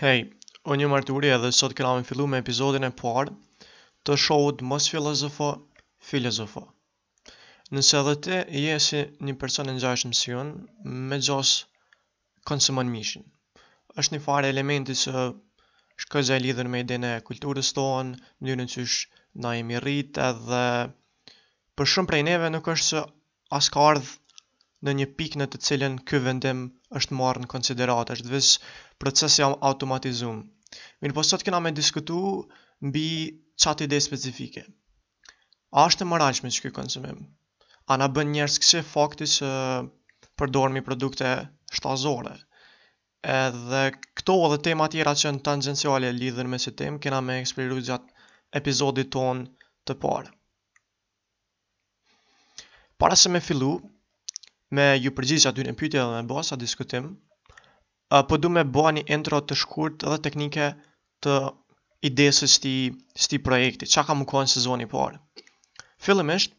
Hej, unë jam Arturi edhe sot kena me fillu me epizodin e parë të showut mos filozofo, filozofo. Nëse edhe ti je si një person e ngjashëm si unë, me gjasë konsumon mishin. Është një farë elementi që shkon lidhur me idenë e kulturës tonë, mënyrën qysh na jemi rrit edhe për shumë prej neve nuk është se as ka ardh në një pikë në të cilën ky vendim është marrë në konsideratë, është veç proces i automatizum. Mirëpo sot kena me diskutu mbi qat ide specifike. A është e moralshme qiky konsumim? A na bën njerëz këqij fakti që përdormi produkte shtazore? Edhe këto edhe tema tjera që janë tangjenciale lidhur me këtë temë kena me eksploru gjatë episodit tonë të parë. Para se me fillu, me ju përgjigj atyne pyetjeve dhe me bo asi diskutimi, po du me bo një intro të shkurt dhe teknike të idesë së këtij, këtij projekti, çka ka me kon sezoni i parë. Fillimisht,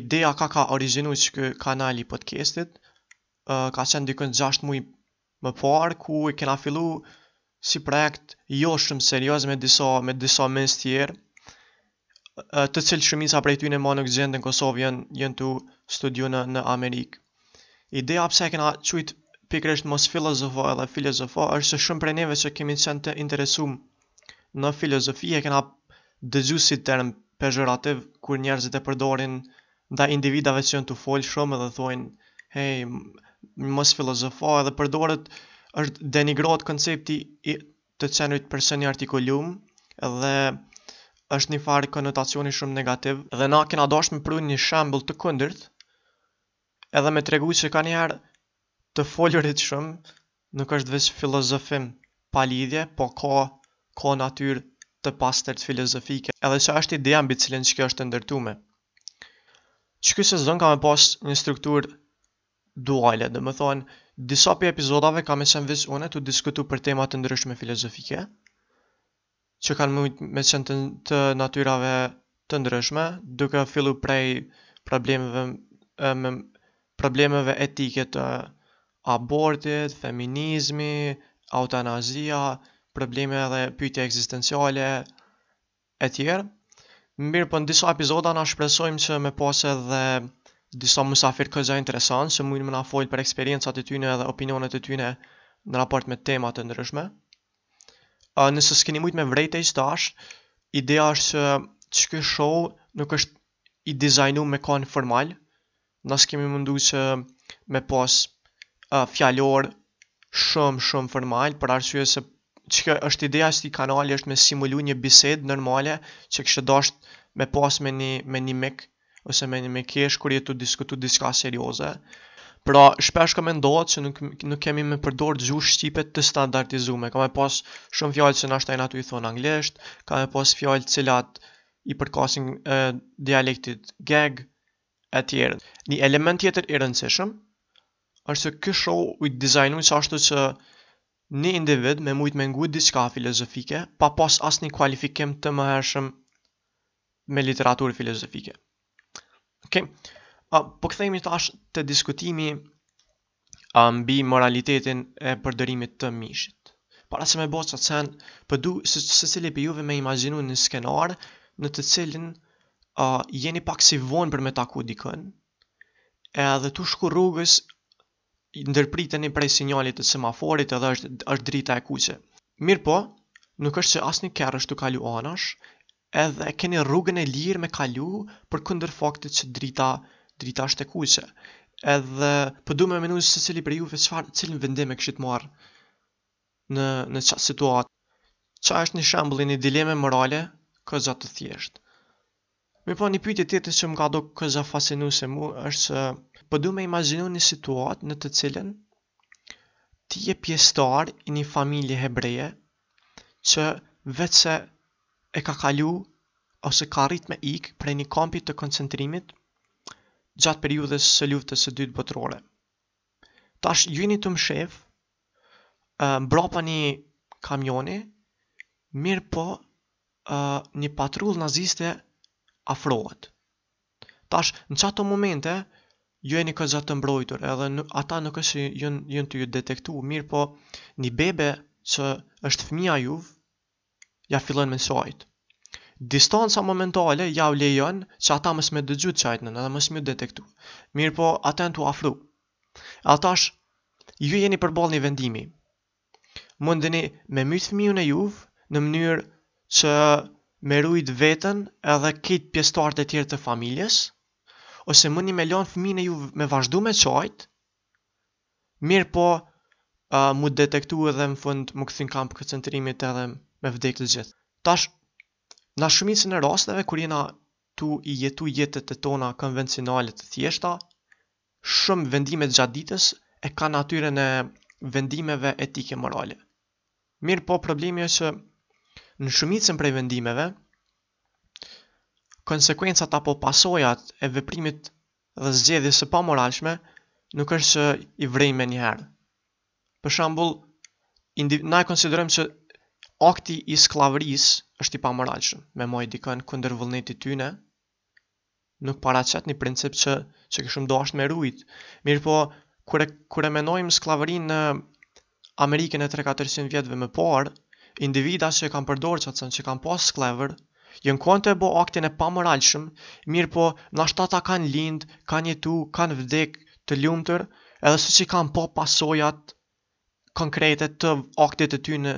ideja ka ka origjinu, qiky kanali i podcastit, ka qenë dikun 6 muj Më parë ku e kena fillu si projekt jo shumë serioz me disa me disa nxënës tjerë, të cilët shumica prej tyne ma nuk gjenden në Kosovë janë janë tu studiu në në Amerikë. Ideja pse e kena quajt pikërisht mos filozofo edhe filozofo është se shumë prej neve që kemi qenë të interesum në filozofi e kena dëgju si term pezhorativ kur njerëzit e përdorin ndaj individave që janë tu fol shumë edhe thonë hej mos filozofo edhe përdoret është denigrohet koncepti i të qenërit person i artikulum dhe është një farë konotacioni shumë negativ dhe na kena dashtë me pru një shembull të kundërt edhe me tregu që nganjëherë të folurit shumë Nuk është veç filozofim pa lidhje, po ka ka natyrë të pastërt filozofike, edhe qajo është ideja mbi të cilën qikjo është e ndërtume. Qiky sezon ka me pas një strukturë duale, domethënë, disa prej epizodave ka me qenë veç une tu diskutu për tema të ndryshme filozofike, që kanë mujt me qenë të të natyrave të ndryshme, duke fillu prej problemeve me problemeve etike të abortit, feminizmi, autanazia, probleme edhe pyetje ekzistenciale e tjerë. Mirëpo në disa epizoda na shpresojmë që me pas edhe disa mysafirë goxha interesantë që mujnë me na folë për eksperiencat e tyne edhe opinionet e tyne në raport me tema të ndryshme. nëse s'keni mujt me vrejt deri tash, ideja është që që ky show nuk është i dizajnu me kon formal, na s'kemi menu që me pas uh, fjalor shumë shumë formal, për arsye se që ideja e qëtij kanali është me simulu një bised normale që kish dasht me pas me një, me një mik, ose me një mikesh kur je tu diskutu diçka serioze. Pra, shpesh ka me ndodh që nuk, nuk kemi me përdor gjuhë shqipe të standardizume. Ka me pas shumë fjalë që nashta jena tu i thonë anglisht, ka me pas fjalë t'cilat i përkasin e, dialektit geg, e tjera. Një element tjetër i rëndësishëm, është se ky show u dizajnu që ashtu që një individ me mujtë me ngu diçka filozofike, pa pas asnjë kualifikim të më hershëm me literaturë filozofike. Okej. Uh, po kthehemi tash te diskutimi uh, mbi moralitetin e përdorimit të mishit. Para se me bo çfarë sen, po du secili prej juve me imagjinu një skenar në të cilin uh, jeni pak si vonë për me taku dikën. Edhe tu shku rrugës ndërpriteni prej sinjalit të semaforit edhe është është drita e kuqe. Mirëpo, nuk është që asnjë kerr është tu kalu anash, edhe e keni rrugën e lirë me kalu përkundër faktit që drita drita është e kuqe. Edhe po du me menu secili prej juve çfarë cilin vendim e kishit marr në në qat situatë. Qa është një shembull i një dileme morale kogja të thjeshtë. Mirëpo një pyetje tjetër që më ka dok kogja fascinuese mu është që po du me imagjinu një situatë në të cilën ti je pjesëtar i një familje hebreje që veçse e ka kalu ose ka mrri me ik prej një kampi të koncentrimit gjatë periudhës së luftës së dytë botërore. Tash ju jeni tu u mshef mbrapa një kamioni, mirëpo një patrullë naziste afrohet. Tash, në qato momente, ju jeni kogja të mbrojtur, edhe ata nuk është që jen tu ju detektu, mirëpo një bebe që është fëmija juv, ja fillon me qajt. Distanca momentale ja u lejon që ata mos me dëgju të qajtunën, edhe mos me ju detektu. Mirëpo, ata janë tu afru. Edhe tash, ju jeni përball një vendimi, Mundeni me myt fëmijën e juv në mënyrë që me rujt veten edhe kejt pjestarët e tjerë të familjes, ose mundni me lanë fëmijën e juv me vazhdu me qajt, mirëpo mu detektu edhe në fund mu kthy në kamp të koncentrimit edhe me vdek të gjithë. Tash, na shumicën e rasteve kur jena tu i jetu jetet e tona konvencionale të thjeshta, Shumë vendimet gjatë ditës e kanë natyrën e vendimeve etike morale. Mirëpo problemi është që në shumicën prej vendimeve konsekuencat apo pasojat e veprimit dhe zgjedhjes së pamoralshme nuk është që i vrejmë menjëherë. Për shembull, na e konsiderojmë që akti i skllavërisë është i pamoralshëm, me majtë dikon kundër vullnetit tyne, nuk paraqet një princip që kishum dashtë me rujt. Mirëpo, kur e, kur e menojmë skllavërinë në Amerikën e 3-400 vjetve më parë, individa që kanë përdorë qat sen, që kanë pas skllevër, jonë konë tu e bo aktin e pamoralshëm, mirëpo, nashta ata kanë lindë, kanë jetu, kanë vdek të lumtur, edhe s'është që i kanë pa pasojat konkrete të aktit të tyne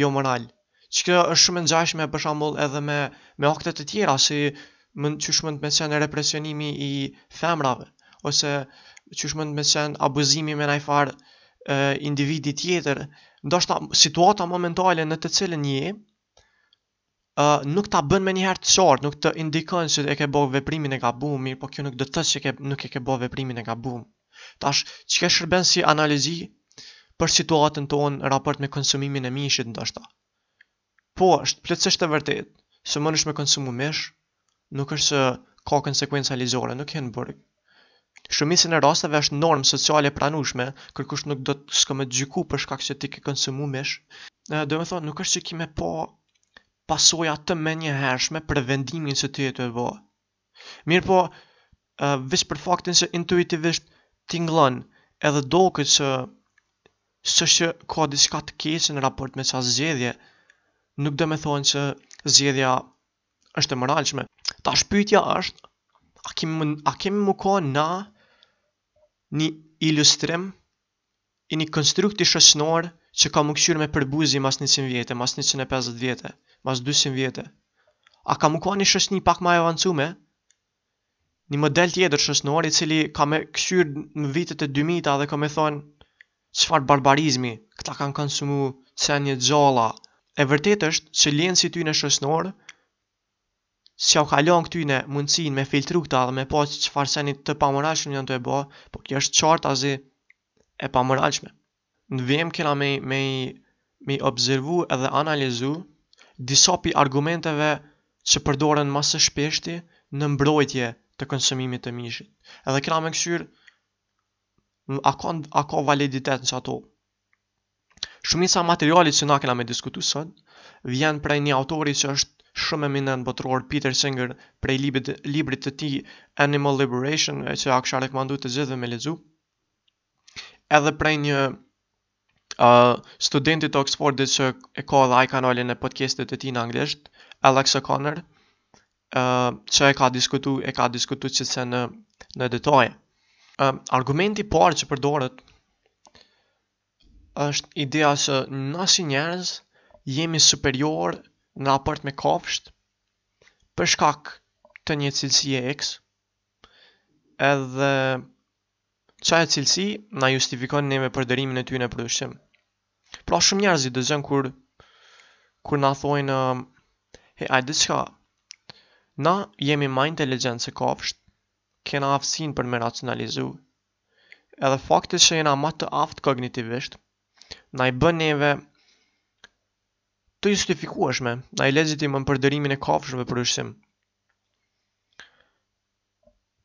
jo moral. Qikjo është shumë e ngjashme për shembull edhe me me akte të tjera si qysh mund të me qenë represionimi i femrave ose qysh mund të me qenë abuzimi me naj farë individi tjetër, ndoshta situata momentale në të cilën je, ë nuk ta bon menjëherë të qartë, nuk të indikon se e ke bo veprimin e gabum, mirëpo kjo nuk do me thonë që ke nuk e ke bo veprimin e gabum. Tash, qikjo shërben si analogji për situatën tonë në raport me konsumimin e mishit ndoshta. Po, është plotësisht e vërtetë se munesh me konsumu mish, Nuk është se ka konsekuenca ligjore, nuk hyn në burg. Në shumicën e rasteve është normë sociale e pranueshme, kërkush nuk do të s'ka me të gjyku për shkak se ti ke konsumu mish. Domethënë, nuk është që ki me pa pasoja të menjëhershme për vendimin që ti e ke bo. Mirëpo, veç për faktin që intuitivisht tingëllon edhe doket që s'është që ka diçka të keqe në raport me çfarë zgjedhje, nuk do me thonë që zgjedhja është e moralshme. Tash pyetja është, a kemi a kemi me konë na një ilustrim i një konstrukti shoqënor që ka me u kqyrë me përbuzi mas 100 vjete, mas 150 vjete, mas 200 vjete. A ka me konë një shoqni pak ma e avancume, një model tjetër shoqnor i cili ka me kqyr në vitet e dymijta dhe ka me thon çfar barbarizmi këta kanë konsumu qenie të gjalla e vërtet është që lensi i tyne shoqnor s'jau ka lan këtyne mundësin me filtru këta dhe me pa çfar seni të pamoralshëm jan tu e bo po kjo është qartazi e pamoralshme. Në vijim kena me i, me i, me i observu edhe analizu disa prej argumenteve që përdoren ma së shpeshti në mbrojtje të konsumimit të mishit. Edhe kena me kqyr a ka, a ka validitet në qato. Shumica e materialit që na kena me diskutu sot, vjen prej një autori që është shumë eminent botëror Peter Singer prej librit, librit të tij Animal Liberation, që ja kisha rekomandu të gjithëve me lexu. edhe prej një uh, studenti të Oxfordit që e ka dhe ai kanalin e podcastit të tij në anglisht, Alex O'Connor, uh, që e ka diskutu, e ka diskutu qit sen në, në detaje. Uh, argumenti i parë që përdoret është ideja se na si njerëz jemi superior në raport me kafsht për shkak të një cilësie X edhe Qajo cilësi na justifikon neve përdorimin e tyne për ushqim. Pra shumë njerëz i dëgjon kur kur na thoin he ai diçka. Na jemi ma inteligjent se kafshët. Kena aftësinë për me racionalizu. Edhe fakti që jena ma të aftë kognitivisht na i bën neve të justifikueshme, na i legjitimon përdorimin e kafshëve për ushqim.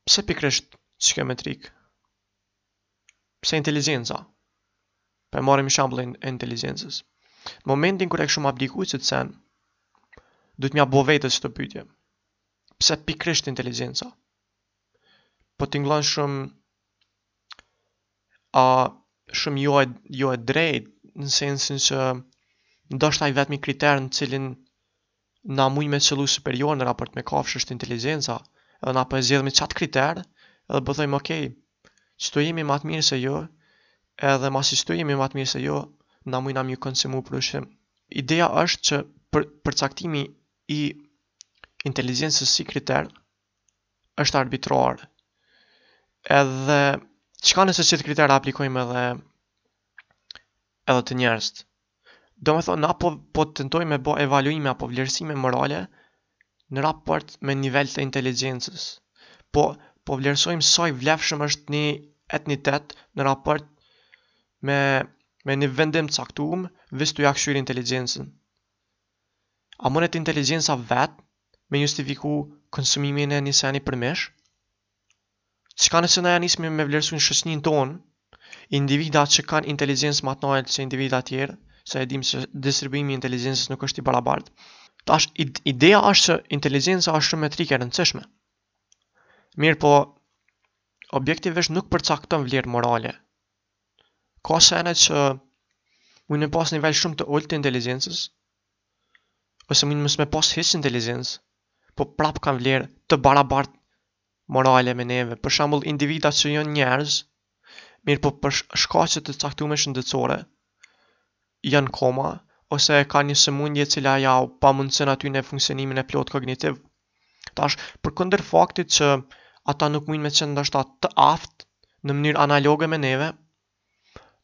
Pse pikërisht kjo metrikë? Pse inteligjenca? Po e marrim shembullin e inteligjencës. Momentin kur e kishim apliku qët sen, duhet me ia bo vetes qët pytje. Pse pikërisht inteligjenca? Po tingëllon shumë a shumë jo e, jo e drejt, në sensin që ndoshta i vetmi kriter në cilin Na mujmë me qëllu superior në raport me kafshë është inteligjenca, edhe na po e zgjedhmi qat kriter, edhe po thojmë ok, qëtu jemi ma të mirë se ju, edhe masi qëtu jemi ma të mirë se ju, na mujna me ju konsumu për ushqim. Ideja është që për, përcaktimi i inteligjencës si kriter, është arbitrar, edhe çka nëse qëtë kriter e aplikojmë edhe, edhe te njerëzit, Domethënë, na po po tentojmë me bo evaluime apo vlerësime morale në raport me nivel të inteligjencës. Po po vlerësojmë sa i vlefshëm është një etnitet në raport me me një vendim të caktum, veç tu ja kqyr inteligjencën. A mundet inteligjenca vet me justifiku konsumimin e një seni për mish? Çka nëse na ja nismi me vlerësu në shoqëninë tonë, individa që kanë inteligjencë ma të naltë se individa tjerë, se e dimë se distribuimi i inteligjencës nuk është i barabartë. Tash, ideja është që inteligjenca është shumë metrikë e rëndësishme. Mirëpo, objektivisht nuk përcakton vlerë morale. Ka sene që mund me pas nivel shumë të ultë të inteligjencës, ose mund mos me pas hiç inteligjencë, po prapë kanë vlerë të barabartë morale me neve, për shembull individa që janë njerëz, mirëpo për shkaqe të caktume shëndetësore janë koma ose kanë një sëmundje e cila ja u pamundëson atyne funksionimin e plotë kognitiv. Tash, përkundër faktit që ata nuk mund me qenë ndoshta të aftë në mënyrë analoge me neve,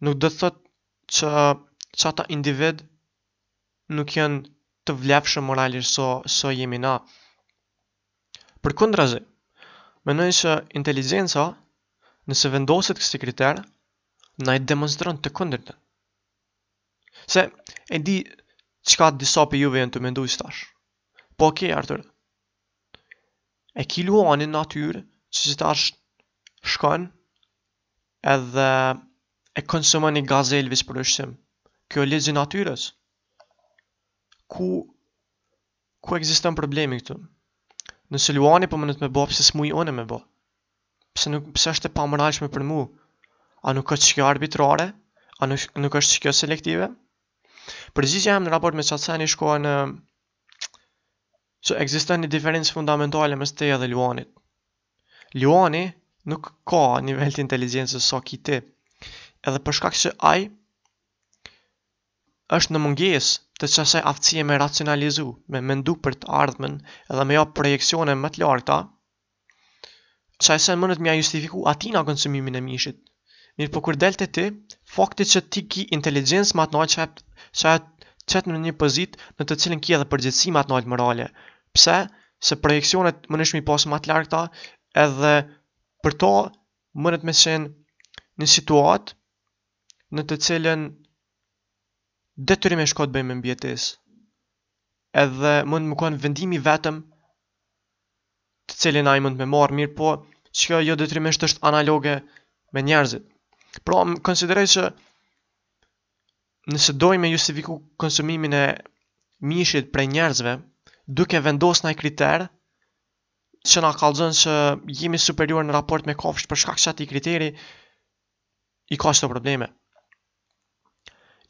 nuk do të thotë që që ata individ nuk janë të vlefshëm moralisht sa sa jemi na. Përkundrazi, mendoj se inteligjenca, nëse vendoset kësi kriter, na e demonstron të kundërtën. Se e di çka disa prej juve janë tu mendu tash. Po ok, Artur. E ki luanin n'natyrë që si tash shkon edhe E konsumon një gazelë veç për ushqim? Kjo ligji i natyrës. Ku ku ekziston problemi këtu? Nëse Luani po mundet me bë, pse s'muj unë me bë? Pse nuk pse është e pamoralshme për mua? A nuk është kjo arbitrare? A nuk, nuk është kjo selektive? Përgjigjja jem në raport me qat sen shkon që ekziston një diferencë fundamentale mes teje edhe luanit. Luani nuk ka nivel të inteligjencës sa ki ti, edhe për shkak që ai është në mungesë të qasaj aftësie me racionalizu, me mendu për të ardhmen edhe me japë projeksione më të largëta, qaj sen munet mja justifiku atijna konsumimin e mishit, Mirëpo kur del te ti, fakti që ti ki inteligjencë ma t'naltë qajo e qet në një pozitë në të cilën ki edhe përgjegjësi ma t'naltë morale. Pse? Se projeksionet mundesh m'i pasë ma t'largëta edhe për to mundet me qenë një situatë në të cilën detyrimisht ka të bëjë me mbijetesë. Edhe mund të mu kon vendimi i vetëm të cilin ai mund me marrë, mirëpo qikjo jo detyrimisht është analoge me njerëzit. Pra, konsideroj që nëse dojmë me justifiku konsumimin e mishit prej njerëzve, duke vendos naj kriter, që na kallzon që jemi superior në raport me kafsh për shkak qatij kriteri, i ka këto probleme.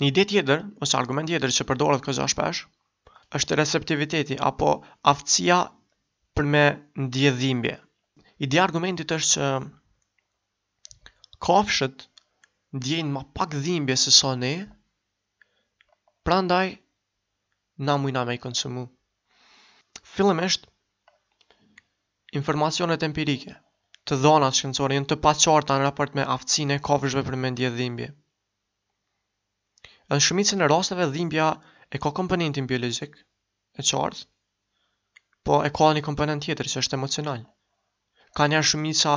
Një ide tjetër, ose argument tjetër që përdoret goxha shpesh, është receptiviteti apo aftësia për me ndje dhimbje. Ideja e argumentit është që kafshët ndjejnë ma pak dhimbje se sa ne, Prandaj na mujna me i konsumu. Fillimisht informacionet empirike, të dhënat shkencore janë të paqarta në raport me aftësinë e kafshëve për me ndje dhimbje. Në shumicën e rasteve dhimbja e ka komponentin biologjik, e qartë, po e ka një komponent tjetër që është emocional. Kanjëherë shumica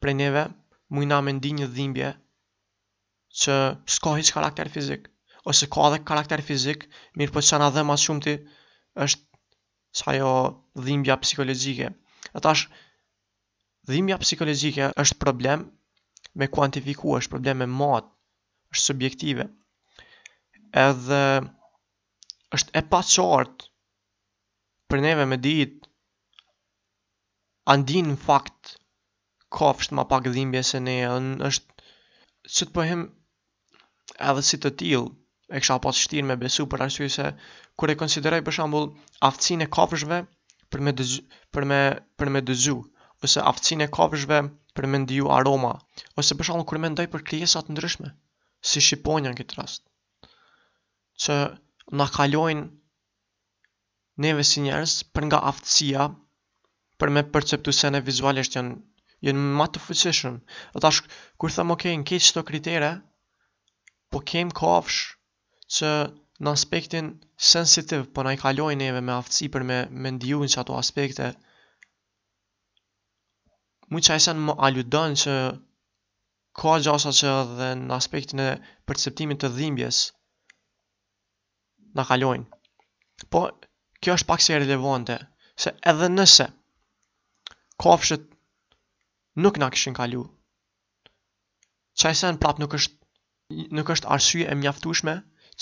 prej neve mujna me ndi një dhimbje që s'ka hiç karakter fizik, ose ka edhe karakter fizik, mirëpo çka na dhemb ma shumti është ajo dhimbja psikologjike. E tash dhimbja psikologjike është problem me kuantifiku, është problem me mat, është subjektive. Edhe është e paqartë për neve me ditë a ndijnë në fakt kafshët ma pak dhimbje se ne edhe është që si pohim edhe si të tillë e kisha pas shtirë me besu për arsye se kur e konsideroj për shembull aftësinë e kafshëve për me dëgj, për me për me dëgju ose aftësinë e kafshëve për me ndiju aroma ose për shembull kur mendoj për krijesa të ndryshme si shqiponja në këtë rast që na kalojnë Neve si njerëz, për nga aftësia për me perceptu sene vizualisht jon jon ma të fuqishëm, e tash kur them ok në qëto kritere, po kem kafshë që në aspektin sensitiv po na e kalojnë neve me aftësi për me me ndiju në qato aspekte, mu qaj sen më aludon që ka gjasa që edhe në aspektin e perceptimit të dhimbjes, na kalojnë. Po kjo është pak se relevante, se edhe nëse kafshët nuk na kishin kalu. Qaj sen prap nuk është nuk është arsye e mjaftueshme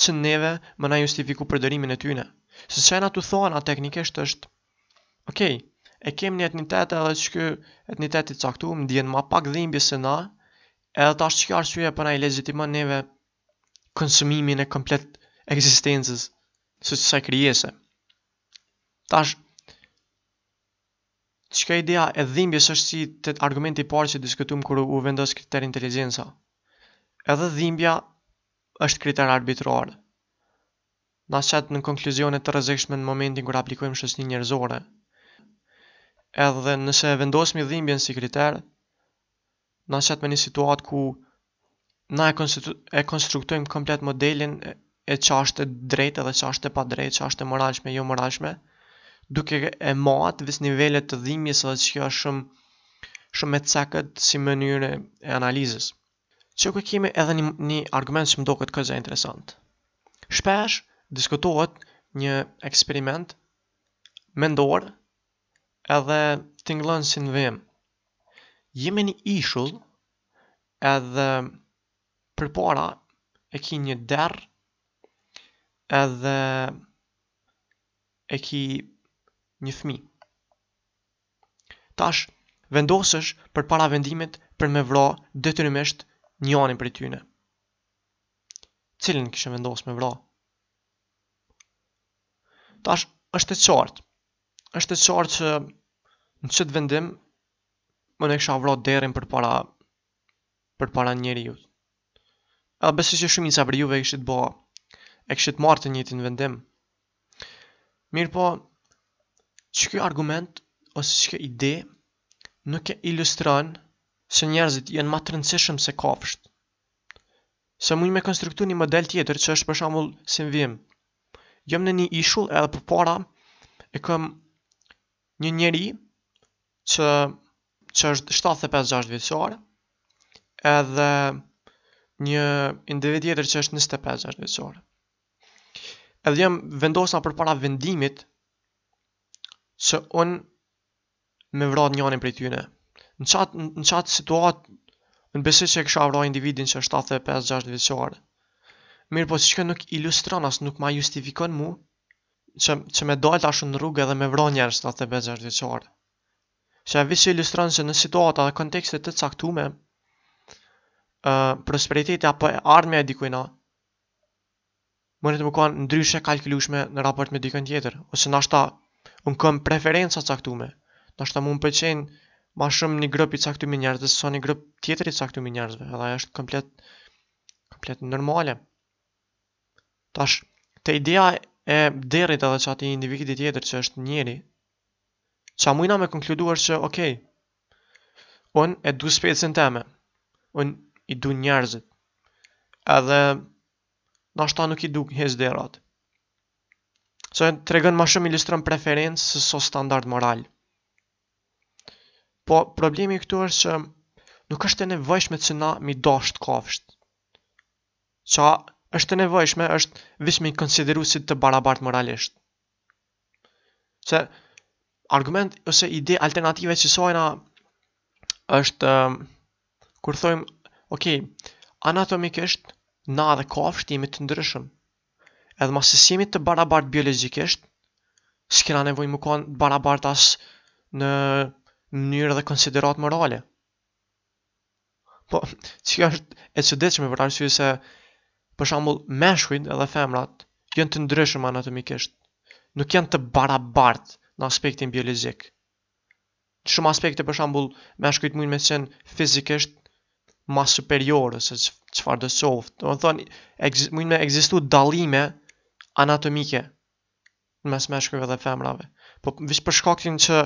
që neve me na justifiku përdorimin e tyne. Se qe na tu thonë a teknikisht është ok, e kemi një entitet edhe qiky entitet i caktuar ndjen ma pak dhimbje se na, edhe tash qikjo arsye po na i legjitimon neve konsumimin e komplet ekzistencës së kësaj krijese. Tash, qikjo ideja e dhimbjes është si te argumenti i parë që diskutum kur u vendos kriter inteligjenca. Edhe dhimbja është kriter arbitrar. Na qet në konkluzione të rrezikshme në momentin kur e aplikojmë në shoqni njerëzore. Edhe nëse e vendosmi dhimbjen si kriter, na qet në një situatë ku na e konstitu e konstruktojmë komplet modelin e ç'është e drejtë dhe ç'është e padrejtë, ç'është e moralshme, jo moralshme, duke e mat viç nivelet e dhimbjes dhe qikjo është shumë shumë e cekët si mënyrë e analizës. Qeky kemi edhe një, një argument që m'doket koxha interesant. Shpesh diskutohet një eksperiment mendor edhe tingëllon si në vijim. Jemi në një ishull edhe përpara e ki një derr edhe e ki një fëmi. Tash vendosesh përpara vendimit për me vra detyrimisht njanin prej tyne. Cilin kishe vendosë me vra? Tash është e qartë, Është e qartë që në qet vendim unë e kisha vra derrin përpara përpara njeriut. Edhe besoj se shumica prej juve e kishit bë. E kishit marrë të njëjtin vendim. Mirëpo, qeky argument ose qikjo ide nuk e ilustron se njerëzit janë ma të rëndësishëm se kafshët. se muj me konstruktu një model tjetër që është për shembull si në vijim jam në një ishull edhe përpara e kam një njeri që që është 75-6 vjeçar edhe një individ tjetër që është 25-6 vjeçar edhe jam vendosa përpara vendimit që unë me vra njanin prej tyne. Në qat në qat situatë unë besoj që e kisha vra individin që është 75-6 vjeçar. Mirëpo qikjo nuk ilustron as nuk ma justifikon mu që, që me dalë tash në rrugë edhe me vra njerëz 75-6 vjeçar. Qajo viç ilustron që në situata dhe kontekste të caktume, uh, prosperiteti apo e ardhmja e dikujna, Mundet me kanë ndryshe e kalkulueshme në raport me dikën tjetër, ose nashta unë kam preferenca të caktume. Nashta mu më pëlqen ma shumë një grup i caktum i njerëzve sesa një grup tjetër i caktum i njerëzve, edhe ajo është komplet komplet normale. Tash, te ideja e derrit edhe qatij individi tjetër që është njeri, qa mujna me konkludu është që, okej, Unë e du specien teme. Unë i du njerëzit. Edhe nashta nuk i du hiç derrat. Qikjo, tregon ma shumë ilustron preferencë sesa standard moral. Po problemi këtu është që nuk është e nevojshme që na me i dasht kafshët. Qa është e nevojshme është viç me i konsideru si të barabart moralisht. se argument ose ide alternative që sojna është um, kur thojmë, ok, anatomikisht, na dhe kafsht jemi të ndryshëm, edhe masi s'jemi të barabart biologjikisht, s'kena nevoj me kanë barabart as në mënyrë dhe konsiderat morale. Po, që është e çuditshme për arsye se për shembull meshkujt edhe femrat janë të ndryshëm anatomikisht. Nuk janë të barabartë në aspektin biologjik. Në shumë aspekte për shembull meshkujt mujn me qenë fizikisht ma superior ose çfarëdo qoftë. Domethonë mujn me ekzistu dallime anatomike në mes meshkujve dhe femrave. Po veç për faktin që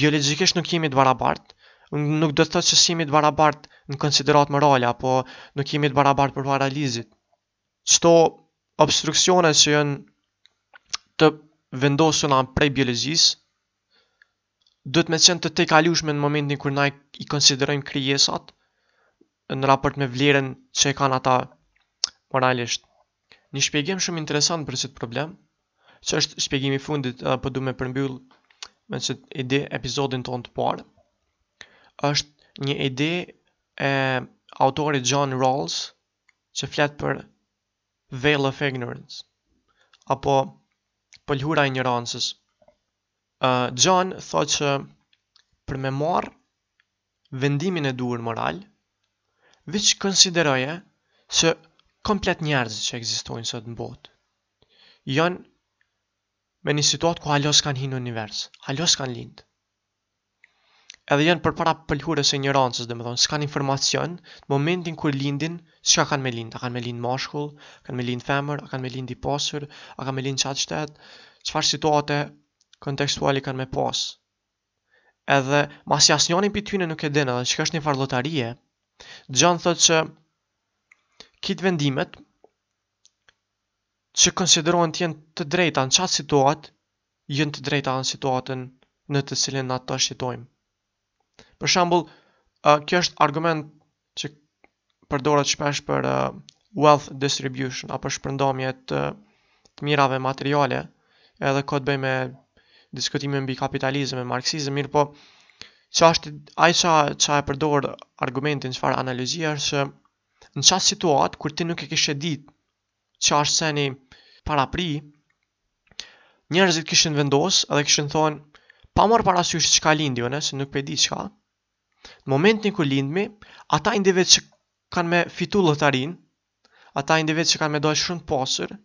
biologjikisht nuk jemi të barabartë, nuk do të thotë që s'jemi të barabartë në konsiderat morale apo nuk jemi të barabartë përpara ligjit. Qëto obstruksione që janë të vendosuna prej biologjisë, duhet me qenë të tejkalueshme në momentin kur na i konsiderojmë krijesat në raport me vlerën që e kanë ata moralisht. Një shpjegim shumë interesant për këtë problem, që është shpjegimi i fundit, edhe po du me përmbyll me qët ide episodin tonë të parë, është një ide e autorit John Rawls, që flet për veil of ignorance, apo pëlhura e injorancës. John thotë që për me marr vendimin e duhur moral, veç konsideroje se komplet njerëzit që ekzistojnë sot në botë janë në një situatë ku hala s'kanë hi n' univers, hala s'kanë lindë. Edhe janë përpara pëlhurës së injorancës, domethënë s'kanë informacion, në momentin kur lindin, çka kanë me lind, a kanë me lind mashkull, kanë me lind femër, a kanë me lind i pasur, a kanë me lind n'qat shtet, çfarë situate kontekstuale kanë me pas. Edhe masi asnjëri prej tyre nuk e din edhe qëkjo është një farë lotarie. John thotë që krejt vendimet që konsiderohen të jenë të drejta në qat situatë janë të drejta në situatën në të cilën na tash jetojmë. Për shembull, kjo është argument që përdoret shpesh për wealth distribution apo shpërndarje të të mirave materiale, edhe ka të bëjë me diskutime mbi kapitalizëm e marksizëm, mirëpo qysh është ai që, që e përdor argumentin qëfar analize është që në qat situatë kur ti nuk e kishe ditë që është seni parapri, njerëzit kishin vendos edhe kishin thonë, pa marrë parasysh çka lindi, une, se nuk pe di çka, në momentin ku lindmi, ata individ që kanë me fitu lotarinë, ata individ që kanë me dol shumë të pasur,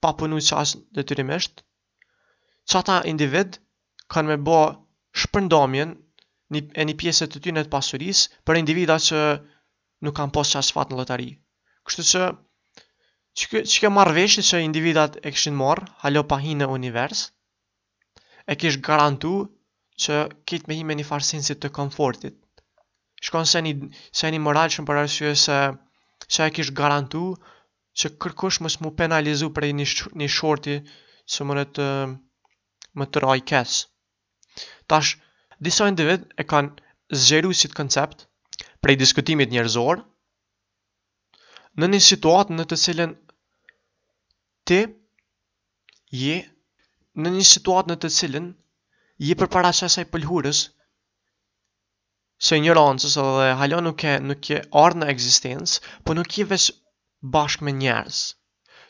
pa punu qaq, detyrimisht qata individ kanë me bo shpërndamjen e një pjese të tyne të pasurisë, për individat që nuk kanë pas qaq fat në lotari. Kështu që qekjo marrëveshje që individat e kishin marrë, hala pa hi në univers, e kish garantu që krejt me hi me njëfarë sensi të komfortit. Ish konë seni, seni i moralshëm për arsye se qajo e kish garantu që kërkush mos m'u penalizu prej një, një shorti që munet me të ra keq. Tash, disa individë e kanë zgjeru qit koncept prej diskutimit njerëzor, në një situatë në të cilën ti je në një situatë në të cilën je përpara qasaj pëlhurës së injorancës dhe hala nuk ke nuk ke ardh në ekzistencë, po nuk je veç bashkë me njerëz.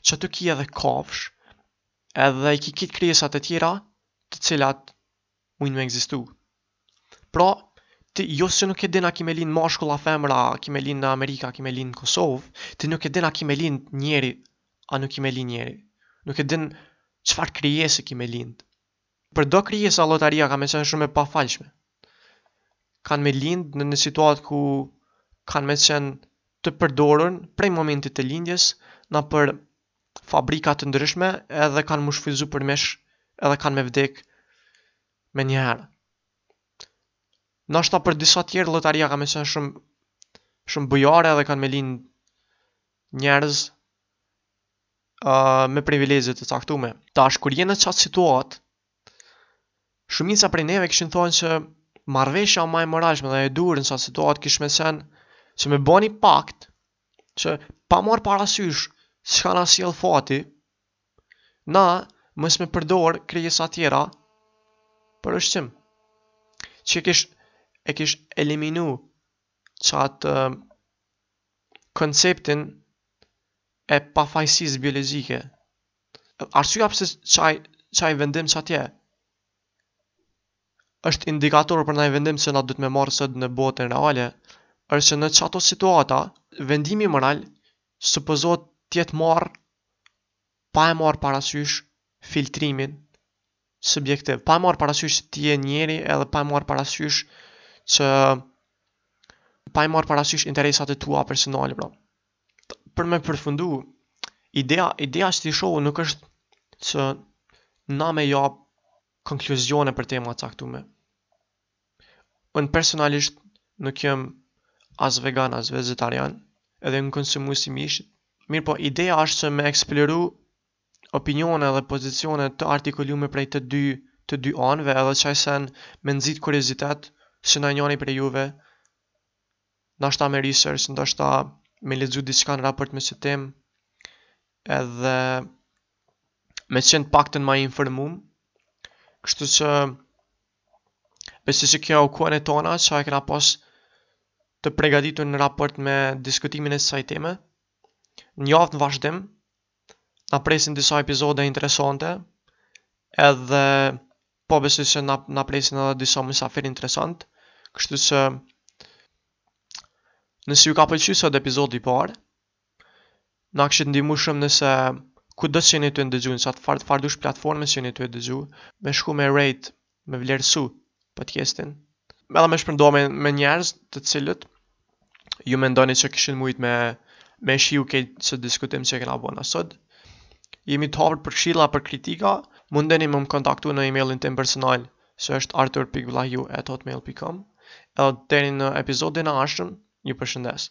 Qaty ki edhe kafshë, Edhe i ki krejt krijesat e tjera të cilat mujnë me ekzistu. Pra, ti jo se nuk e din a ki me lind mashkull a femër, a ki me lind në Amerikë, a ki me lind në Kosovë, ti nuk e din a ki me lind njeri, a nuk ki me lind njeri. Nuk e din çfarë krijese ki me lind. Për do krijesa lotaria ka me qenë shumë e pafalshme. Kanë me lind në një situatë ku kanë me qenë të përdorur prej momentit të lindjes nëpër fabrika të ndryshme edhe kanë m'u shfrytëzu për mish edhe kanë me vdek menjëherë. Nashta për disa tjerë lotaria ka me qenë shumë shumë bujare edhe kanë me lind njerëz me privilegje të caktume. Tash, kur je në qatë situatë, shumica prej neve kishin thonë që marrëveshja ma e moralshme dhe e duhur në qatë situatë kish me qenë që me bo ni pakt që pa marrë parasysh çka na sjell fati na mos me përdor krijesa tjera për ushqim që kish e kish eliminu qatë konceptin e pafajësisë biologjike. Arsyeja pse qaj qaj vendim qatje është indikator për naj vendim që na duhet me marrë sot në botën reale, është që në qato situata, vendimi moral supozohet të jetë marrë pa e marrë parasysh filtrimin subjektiv, pa e marrë parasysh ti je njeri edhe pa e marrë parasysh që pa e marrë parasysh interesat e tua personale, pra. për me përfundu, ideja, ideja që ti shohu nuk është që na me jap konkluzione për tema të caktume. Unë personalisht nuk jem as vegan, as vegjetarian, edhe jam konsumus i mishit. Mirëpo, ideja është që me eksploru opinione dhe pozicione të artikulume prej të dy, të dy anëve edhe qaj sen me nxit kuriozitet që naj njani prej juve Ndoshta me research, ndoshta me lexu diçka në raport me këtë temë, edhe me qenë të paktën ma i informum. Kështu që besoj se kjo u kuan e tona që e kena pas të përgatitur në raport me diskutimin e kësaj teme. Në javë në vazhdim na presin disa epizode interesante edhe po besoj se na, na presin edhe disa mysafirë interesantë kështu që nëse ju ka pëlqy sot epizodi i parë na kish ndihmu shumë nëse kudo që jeni tu e ndëgju në çfarë çfarëdo platforme që jeni tu e ndëgju me shku me rejt me vlerësu podcastin. Edhe me shpërnda me, me njerëz të cilët ju mendoni që kishin mujt me, me shiju këtë diskutim që e kena bo na sot. Jemi të hapër për këshilla, për kritika, mundeni me më kontaktu në e-mailin tim personal, që është artur.vlahju at hotmail.com, edhe deri në epizodin e ardhshëm, ju përshëndes.